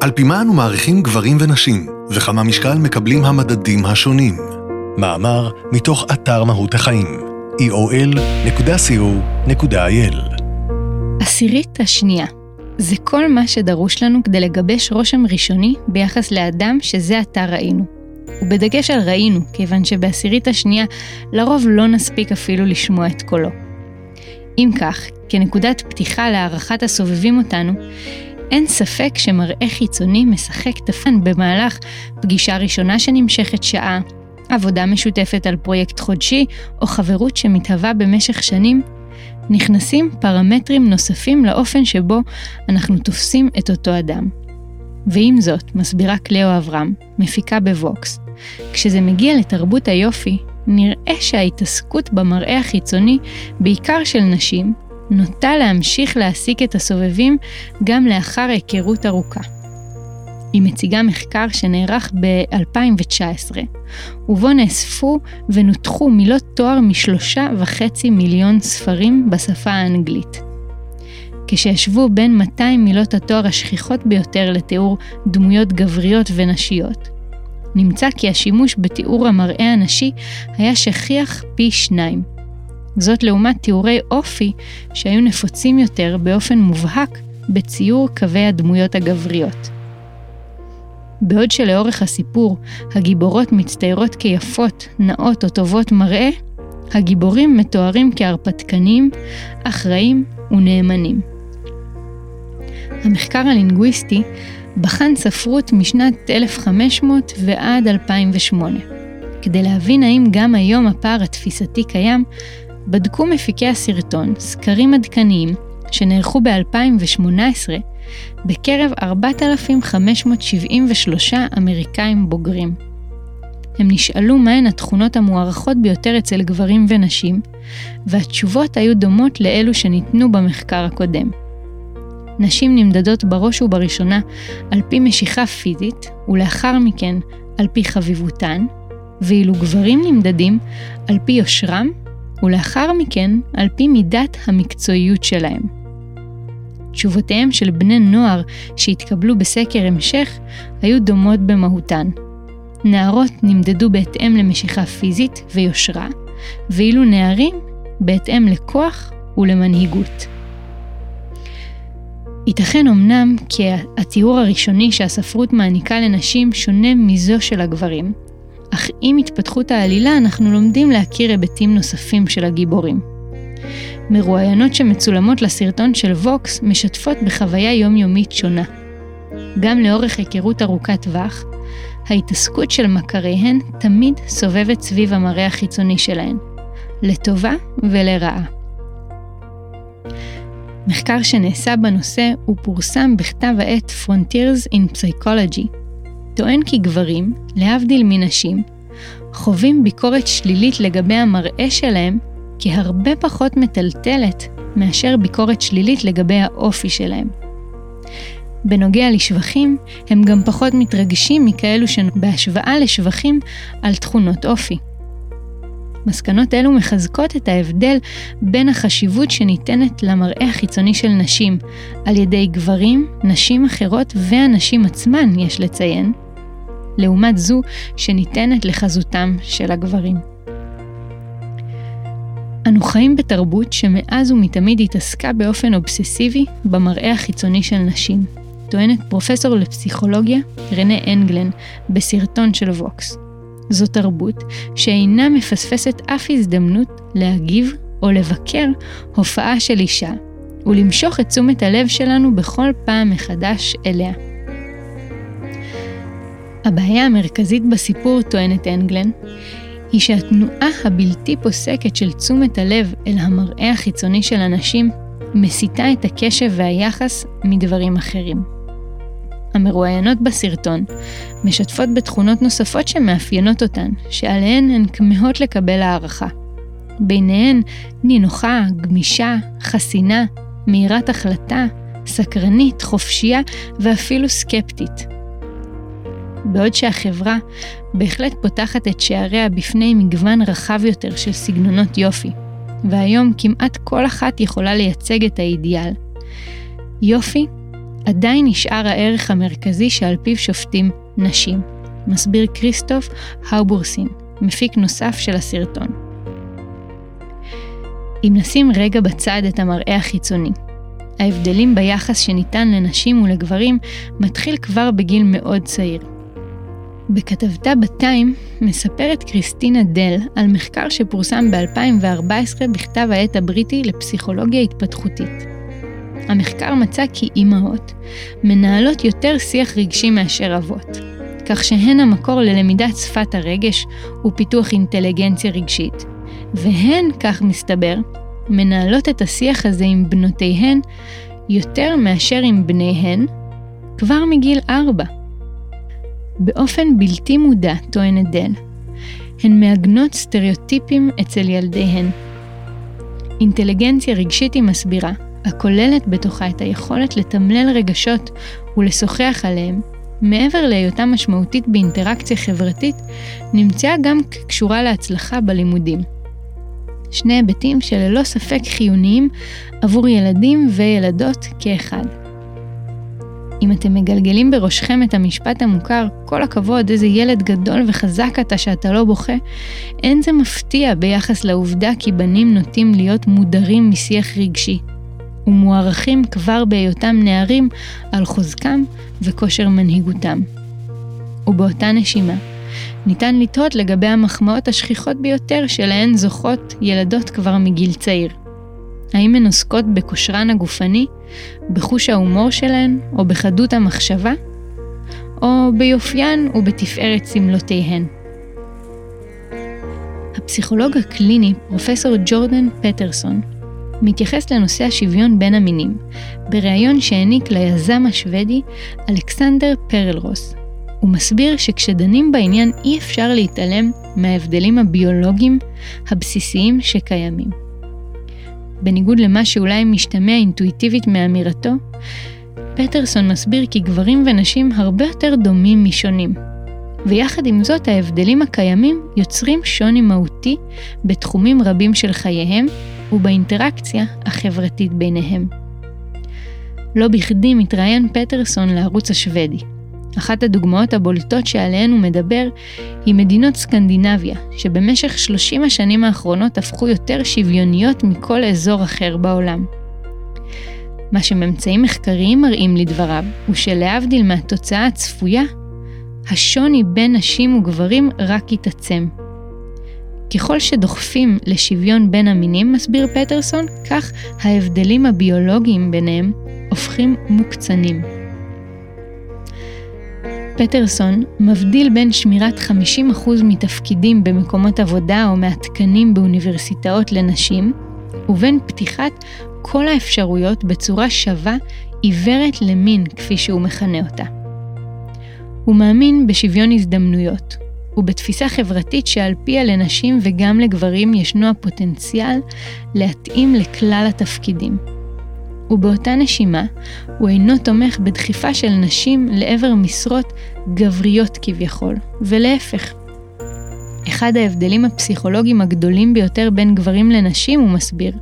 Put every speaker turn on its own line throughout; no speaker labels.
על פי מה אנו מעריכים גברים ונשים, וכמה משקל מקבלים המדדים השונים. מאמר מתוך אתר מהות החיים, eol.co.il
עשירית השנייה זה כל מה שדרוש לנו כדי לגבש רושם ראשוני ביחס לאדם שזה עתה ראינו. ובדגש על ראינו, כיוון שבעשירית השנייה לרוב לא נספיק אפילו לשמוע את קולו. אם כך, כנקודת פתיחה להערכת הסובבים אותנו, אין ספק שמראה חיצוני משחק תפן במהלך פגישה ראשונה שנמשכת שעה, עבודה משותפת על פרויקט חודשי או חברות שמתהווה במשך שנים, נכנסים פרמטרים נוספים לאופן שבו אנחנו תופסים את אותו אדם. ועם זאת, מסבירה קליאו אברהם, מפיקה בווקס, כשזה מגיע לתרבות היופי, נראה שההתעסקות במראה החיצוני, בעיקר של נשים, נוטה להמשיך להעסיק את הסובבים גם לאחר היכרות ארוכה. היא מציגה מחקר שנערך ב-2019, ובו נאספו ונותחו מילות תואר משלושה וחצי מיליון ספרים בשפה האנגלית. כשישבו בין 200 מילות התואר השכיחות ביותר לתיאור דמויות גבריות ונשיות, נמצא כי השימוש בתיאור המראה הנשי היה שכיח פי שניים. זאת לעומת תיאורי אופי שהיו נפוצים יותר באופן מובהק בציור קווי הדמויות הגבריות. בעוד שלאורך הסיפור הגיבורות מצטיירות כיפות, נאות או טובות מראה, הגיבורים מתוארים כהרפתקנים, אחראים ונאמנים. המחקר הלינגוויסטי בחן ספרות משנת 1500 ועד 2008. כדי להבין האם גם היום הפער התפיסתי קיים, בדקו מפיקי הסרטון סקרים עדכניים שנערכו ב-2018 בקרב 4,573 אמריקאים בוגרים. הם נשאלו מהן התכונות המוערכות ביותר אצל גברים ונשים, והתשובות היו דומות לאלו שניתנו במחקר הקודם. נשים נמדדות בראש ובראשונה על פי משיכה פיזית, ולאחר מכן על פי חביבותן, ואילו גברים נמדדים על פי יושרם, ולאחר מכן על פי מידת המקצועיות שלהם. תשובותיהם של בני נוער שהתקבלו בסקר המשך היו דומות במהותן. נערות נמדדו בהתאם למשיכה פיזית ויושרה, ואילו נערים בהתאם לכוח ולמנהיגות. ייתכן אמנם כי התיאור הראשוני שהספרות מעניקה לנשים שונה מזו של הגברים, אך עם התפתחות העלילה אנחנו לומדים להכיר היבטים נוספים של הגיבורים. מרואיינות שמצולמות לסרטון של ווקס משתפות בחוויה יומיומית שונה. גם לאורך היכרות ארוכת טווח, ההתעסקות של מכריהן תמיד סובבת סביב המראה החיצוני שלהן, לטובה ולרעה. מחקר שנעשה בנושא ופורסם בכתב העת Frontiers in Psychology, טוען כי גברים, להבדיל מנשים, חווים ביקורת שלילית לגבי המראה שלהם כהרבה פחות מטלטלת מאשר ביקורת שלילית לגבי האופי שלהם. בנוגע לשבחים, הם גם פחות מתרגשים מכאלו שבהשוואה לשבחים על תכונות אופי. מסקנות אלו מחזקות את ההבדל בין החשיבות שניתנת למראה החיצוני של נשים על ידי גברים, נשים אחרות והנשים עצמן, יש לציין, לעומת זו שניתנת לחזותם של הגברים. אנו חיים בתרבות שמאז ומתמיד התעסקה באופן אובססיבי במראה החיצוני של נשים, טוענת פרופסור לפסיכולוגיה רנה אנגלן בסרטון של ווקס. זו תרבות שאינה מפספסת אף הזדמנות להגיב או לבקר הופעה של אישה, ולמשוך את תשומת הלב שלנו בכל פעם מחדש אליה. הבעיה המרכזית בסיפור, טוענת אנגלן, היא שהתנועה הבלתי פוסקת של תשומת הלב אל המראה החיצוני של אנשים מסיטה את הקשב והיחס מדברים אחרים. המרואיינות בסרטון משתפות בתכונות נוספות שמאפיינות אותן, שעליהן הן כמהות לקבל הערכה. ביניהן נינוחה, גמישה, חסינה, מהירת החלטה, סקרנית, חופשייה ואפילו סקפטית. בעוד שהחברה בהחלט פותחת את שעריה בפני מגוון רחב יותר של סגנונות יופי, והיום כמעט כל אחת יכולה לייצג את האידיאל. יופי עדיין נשאר הערך המרכזי שעל פיו שופטים נשים, מסביר כריסטוף האובורסין, מפיק נוסף של הסרטון. אם נשים רגע בצד את המראה החיצוני, ההבדלים ביחס שניתן לנשים ולגברים מתחיל כבר בגיל מאוד צעיר. בכתבתה ב Time מספרת קריסטינה דל על מחקר שפורסם ב-2014 בכתב העת הבריטי לפסיכולוגיה התפתחותית. המחקר מצא כי אימהות מנהלות יותר שיח רגשי מאשר אבות, כך שהן המקור ללמידת שפת הרגש ופיתוח אינטליגנציה רגשית, והן, כך מסתבר, מנהלות את השיח הזה עם בנותיהן יותר מאשר עם בניהן כבר מגיל ארבע. באופן בלתי מודע, טוענת דל, הן מעגנות סטריאוטיפים אצל ילדיהן. אינטליגנציה רגשית היא מסבירה, הכוללת בתוכה את היכולת לתמלל רגשות ולשוחח עליהם, מעבר להיותה משמעותית באינטראקציה חברתית, נמצאה גם קשורה להצלחה בלימודים. שני היבטים שללא ספק חיוניים עבור ילדים וילדות כאחד. אם אתם מגלגלים בראשכם את המשפט המוכר, כל הכבוד, איזה ילד גדול וחזק אתה שאתה לא בוכה, אין זה מפתיע ביחס לעובדה כי בנים נוטים להיות מודרים משיח רגשי, ומוערכים כבר בהיותם נערים על חוזקם וכושר מנהיגותם. ובאותה נשימה, ניתן לתהות לגבי המחמאות השכיחות ביותר שלהן זוכות ילדות כבר מגיל צעיר. האם הן עוסקות בכושרן הגופני, בחוש ההומור שלהן, או בחדות המחשבה? או ביופיין ובתפארת סמלותיהן. הפסיכולוג הקליני, פרופסור ג'ורדן פטרסון, מתייחס לנושא השוויון בין המינים, בריאיון שהעניק ליזם השוודי אלכסנדר פרלרוס, הוא מסביר שכשדנים בעניין אי אפשר להתעלם מההבדלים הביולוגיים הבסיסיים שקיימים. בניגוד למה שאולי משתמע אינטואיטיבית מאמירתו, פטרסון מסביר כי גברים ונשים הרבה יותר דומים משונים. ויחד עם זאת ההבדלים הקיימים יוצרים שוני מהותי בתחומים רבים של חייהם ובאינטראקציה החברתית ביניהם. לא בכדי מתראיין פטרסון לערוץ השוודי. אחת הדוגמאות הבולטות שעליהן הוא מדבר היא מדינות סקנדינביה, שבמשך 30 השנים האחרונות הפכו יותר שוויוניות מכל אזור אחר בעולם. מה שממצאים מחקריים מראים לדבריו, הוא שלהבדיל מהתוצאה הצפויה, השוני בין נשים וגברים רק יתעצם. ככל שדוחפים לשוויון בין המינים, מסביר פטרסון, כך ההבדלים הביולוגיים ביניהם הופכים מוקצנים. פטרסון מבדיל בין שמירת 50% מתפקידים במקומות עבודה או מהתקנים באוניברסיטאות לנשים, ובין פתיחת כל האפשרויות בצורה שווה עיוורת למין, כפי שהוא מכנה אותה. הוא מאמין בשוויון הזדמנויות, ובתפיסה חברתית שעל פיה לנשים וגם לגברים ישנו הפוטנציאל להתאים לכלל התפקידים. ובאותה נשימה, הוא אינו תומך בדחיפה של נשים לעבר משרות גבריות כביכול, ולהפך. אחד ההבדלים הפסיכולוגיים הגדולים ביותר בין גברים לנשים, הוא מסביר,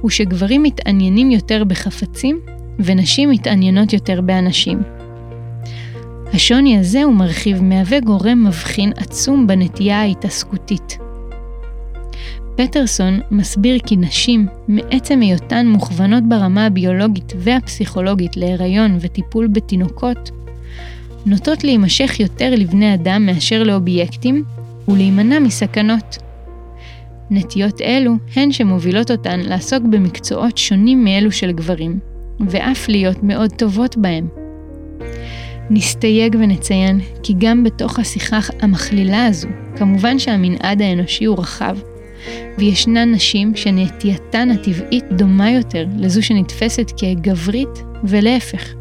הוא שגברים מתעניינים יותר בחפצים, ונשים מתעניינות יותר באנשים. השוני הזה, הוא מרחיב, מהווה גורם מבחין עצום בנטייה ההתעסקותית. פטרסון מסביר כי נשים, מעצם היותן מוכוונות ברמה הביולוגית והפסיכולוגית להיריון וטיפול בתינוקות, נוטות להימשך יותר לבני אדם מאשר לאובייקטים ולהימנע מסכנות. נטיות אלו הן שמובילות אותן לעסוק במקצועות שונים מאלו של גברים, ואף להיות מאוד טובות בהם. נסתייג ונציין כי גם בתוך השיחה המכלילה הזו, כמובן שהמנעד האנושי הוא רחב, וישנן נשים שנטייתן הטבעית דומה יותר לזו שנתפסת כגברית ולהפך.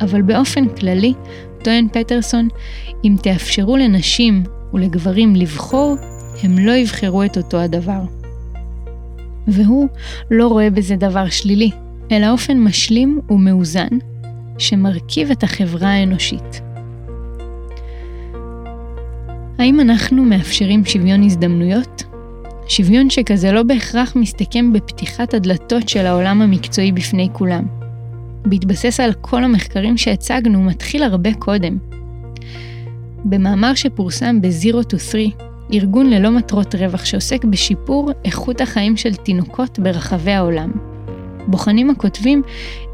אבל באופן כללי, טוען פטרסון, אם תאפשרו לנשים ולגברים לבחור, הם לא יבחרו את אותו הדבר. והוא לא רואה בזה דבר שלילי, אלא אופן משלים ומאוזן, שמרכיב את החברה האנושית. האם אנחנו מאפשרים שוויון הזדמנויות? שוויון שכזה לא בהכרח מסתכם בפתיחת הדלתות של העולם המקצועי בפני כולם. בהתבסס על כל המחקרים שהצגנו, מתחיל הרבה קודם. במאמר שפורסם ב-Zero to 3, ארגון ללא מטרות רווח שעוסק בשיפור איכות החיים של תינוקות ברחבי העולם. בוחנים הכותבים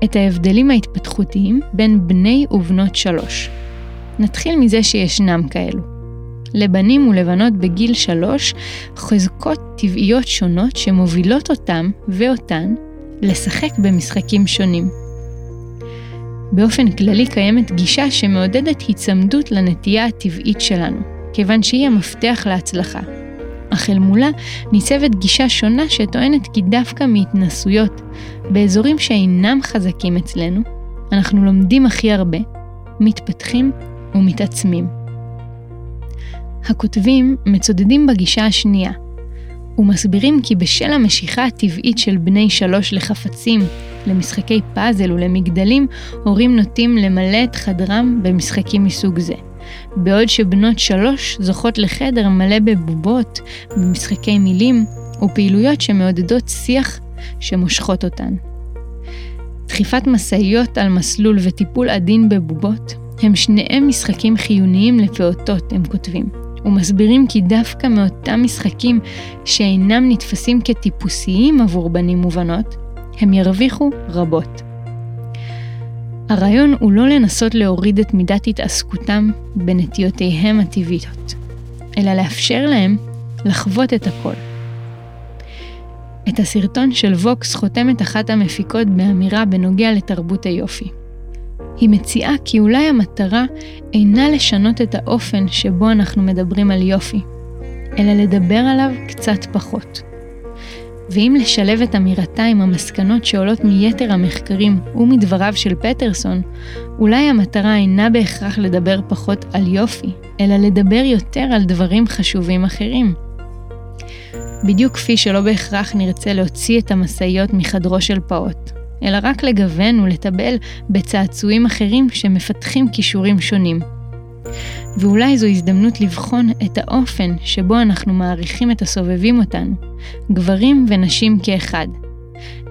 את ההבדלים ההתפתחותיים בין בני ובנות שלוש. נתחיל מזה שישנם כאלו. לבנים ולבנות בגיל שלוש חזקות טבעיות שונות שמובילות אותם ואותן לשחק במשחקים שונים. באופן כללי קיימת גישה שמעודדת היצמדות לנטייה הטבעית שלנו, כיוון שהיא המפתח להצלחה. אך אל מולה ניצבת גישה שונה שטוענת כי דווקא מהתנסויות באזורים שאינם חזקים אצלנו, אנחנו לומדים הכי הרבה, מתפתחים ומתעצמים. הכותבים מצודדים בגישה השנייה, ומסבירים כי בשל המשיכה הטבעית של בני שלוש לחפצים, למשחקי פאזל ולמגדלים, הורים נוטים למלא את חדרם במשחקים מסוג זה. בעוד שבנות שלוש זוכות לחדר מלא בבובות, במשחקי מילים ופעילויות שמעודדות שיח שמושכות אותן. דחיפת משאיות על מסלול וטיפול עדין בבובות הם שניהם משחקים חיוניים לפעוטות, הם כותבים, ומסבירים כי דווקא מאותם משחקים שאינם נתפסים כטיפוסיים עבור בנים ובנות, הם ירוויחו רבות. הרעיון הוא לא לנסות להוריד את מידת התעסקותם בנטיותיהם הטבעיות, אלא לאפשר להם לחוות את הכל. את הסרטון של ווקס חותמת אחת המפיקות באמירה בנוגע לתרבות היופי. היא מציעה כי אולי המטרה אינה לשנות את האופן שבו אנחנו מדברים על יופי, אלא לדבר עליו קצת פחות. ואם לשלב את אמירתה עם המסקנות שעולות מיתר המחקרים ומדבריו של פטרסון, אולי המטרה אינה בהכרח לדבר פחות על יופי, אלא לדבר יותר על דברים חשובים אחרים. בדיוק כפי שלא בהכרח נרצה להוציא את המשאיות מחדרו של פעוט, אלא רק לגוון ולטבל בצעצועים אחרים שמפתחים כישורים שונים. ואולי זו הזדמנות לבחון את האופן שבו אנחנו מעריכים את הסובבים אותנו, גברים ונשים כאחד.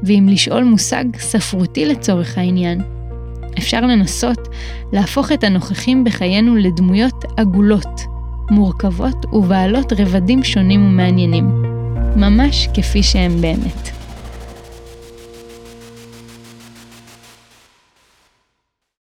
ואם לשאול מושג ספרותי לצורך העניין, אפשר לנסות להפוך את הנוכחים בחיינו לדמויות עגולות, מורכבות ובעלות רבדים שונים ומעניינים, ממש כפי שהם באמת.